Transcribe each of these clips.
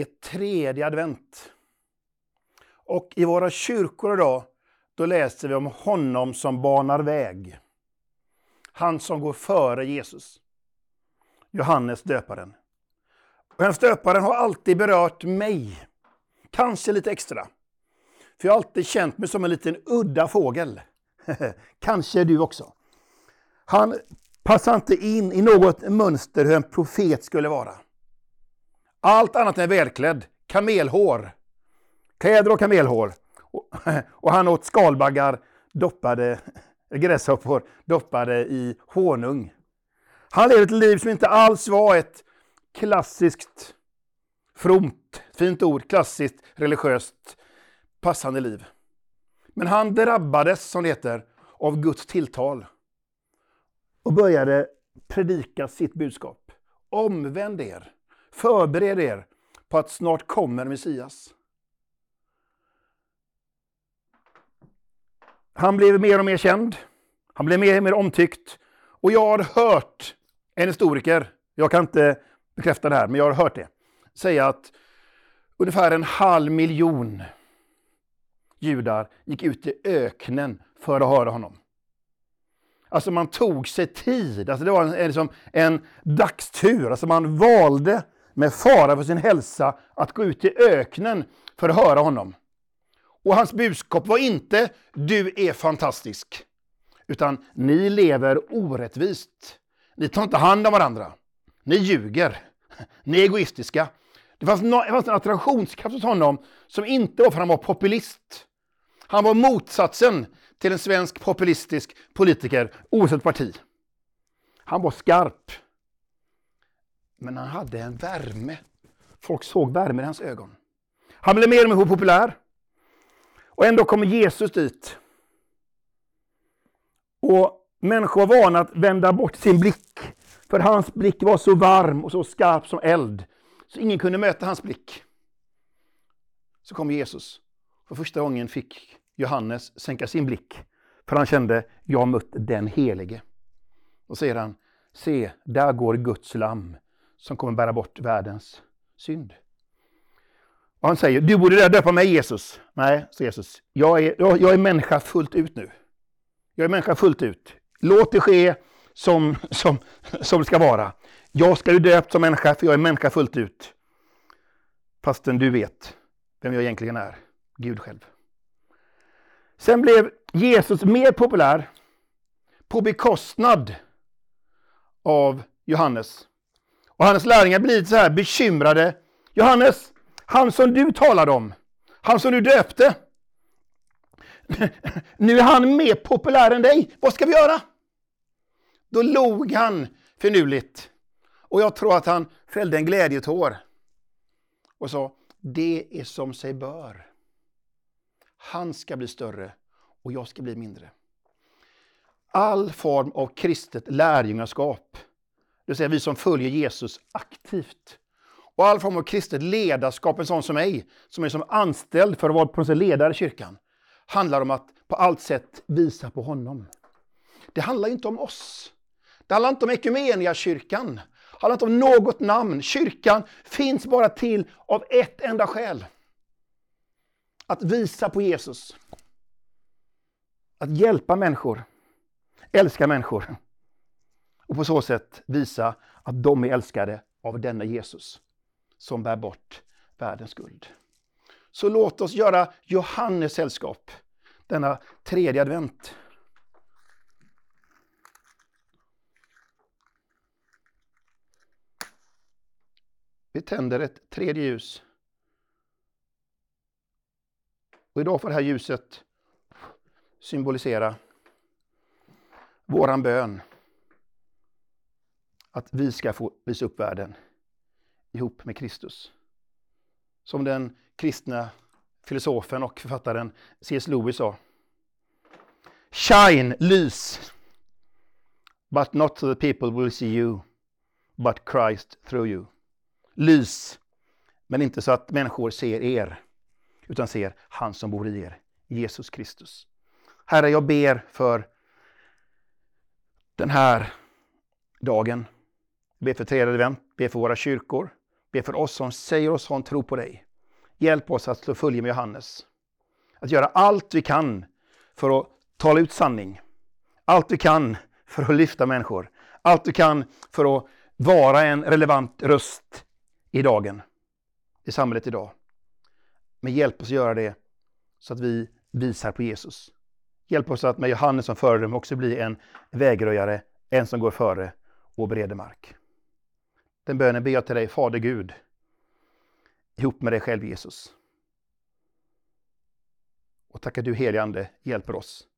är tredje advent. Och i våra kyrkor idag, då läser vi om honom som banar väg. Han som går före Jesus. Johannes döparen. Johannes döparen har alltid berört mig. Kanske lite extra. För jag har alltid känt mig som en liten udda fågel. Kanske du också. Han passar inte in i något mönster hur en profet skulle vara. Allt annat än välklädd. Kamelhår. Kläder och kamelhår. Och han åt skalbaggar doppade, gräshoppor doppade i honung. Han levde ett liv som inte alls var ett klassiskt fromt, fint ord, klassiskt religiöst passande liv. Men han drabbades, som det heter, av Guds tilltal och började predika sitt budskap. Omvänd er, förbered er på att snart kommer Messias. Han blev mer och mer känd. Han blev mer och mer omtyckt. Och jag har hört en historiker, jag kan inte bekräfta det här, men jag har hört det, säga att ungefär en halv miljon judar gick ut i öknen för att höra honom. Alltså man tog sig tid, alltså det var en, liksom en dagstur. Alltså man valde med fara för sin hälsa att gå ut i öknen för att höra honom. Och hans budskap var inte du är fantastisk, utan ni lever orättvist. Ni tar inte hand om varandra. Ni ljuger. Ni är egoistiska. Det fanns, no, det fanns en attraktionskraft hos honom som inte var för att han var populist. Han var motsatsen till en svensk populistisk politiker, oavsett parti. Han var skarp. Men han hade en värme. Folk såg värme i hans ögon. Han blev mer och mer populär. Och ändå kommer Jesus dit. Och människor var vana att vända bort sin blick. För hans blick var så varm och så skarp som eld. Så ingen kunde möta hans blick. Så kom Jesus. För första gången fick Johannes sänka sin blick. För han kände, jag har mött den helige. Och säger han, se, där går Guds lamm som kommer bära bort världens synd. Och han säger, du borde döpa mig Jesus. Nej, sa Jesus, jag är, jag, jag är människa fullt ut nu. Jag är människa fullt ut. Låt det ske som, som, som det ska vara. Jag ska bli döpt som människa, för jag är människa fullt ut. Fastän du vet vem jag egentligen är, Gud själv. Sen blev Jesus mer populär på bekostnad av Johannes. Och hans lärjungar blir så här bekymrade. Johannes, han som du talade om, han som du döpte. Nu är han mer populär än dig. Vad ska vi göra? Då log han finurligt. Och jag tror att han fällde en glädjetår. Och sa, det är som sig bör. Han ska bli större och jag ska bli mindre. All form av kristet lärjungaskap, det vill säga vi som följer Jesus aktivt, och all form av kristet ledarskap, en sån som mig, som är som anställd för att vara på något sätt ledare i kyrkan, handlar om att på allt sätt visa på honom. Det handlar inte om oss. Det handlar inte om Ekumeniakyrkan. Det handlar inte om något namn. Kyrkan finns bara till av ett enda skäl. Att visa på Jesus. Att hjälpa människor. Älska människor. Och på så sätt visa att de är älskade av denna Jesus som bär bort världens skuld. Så låt oss göra Johannes sällskap denna tredje advent. Vi tänder ett tredje ljus. Och idag får det här ljuset symbolisera våran bön. Att vi ska få visa upp världen ihop med Kristus. Som den kristna filosofen och författaren C.S. Lewis sa. Shine, lys. But not so the people will see you, but Christ through you. Lys, men inte så att människor ser er, utan ser han som bor i er, Jesus Kristus. Herre, jag ber för den här dagen. Be för tredje advent, be för våra kyrkor, be för oss som säger oss ha en tro på dig. Hjälp oss att slå följe med Johannes. Att göra allt vi kan för att tala ut sanning. Allt vi kan för att lyfta människor. Allt vi kan för att vara en relevant röst i dagen, i samhället idag. Men hjälp oss att göra det så att vi visar på Jesus. Hjälp oss att med Johannes som föredöme också bli en vägröjare, en som går före och bereder mark. Den bönen ber jag till dig, Fader Gud, ihop med dig själv Jesus. Och tackar du helige Ande hjälper oss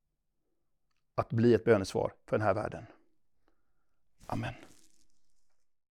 att bli ett bönesvar för den här världen. Amen.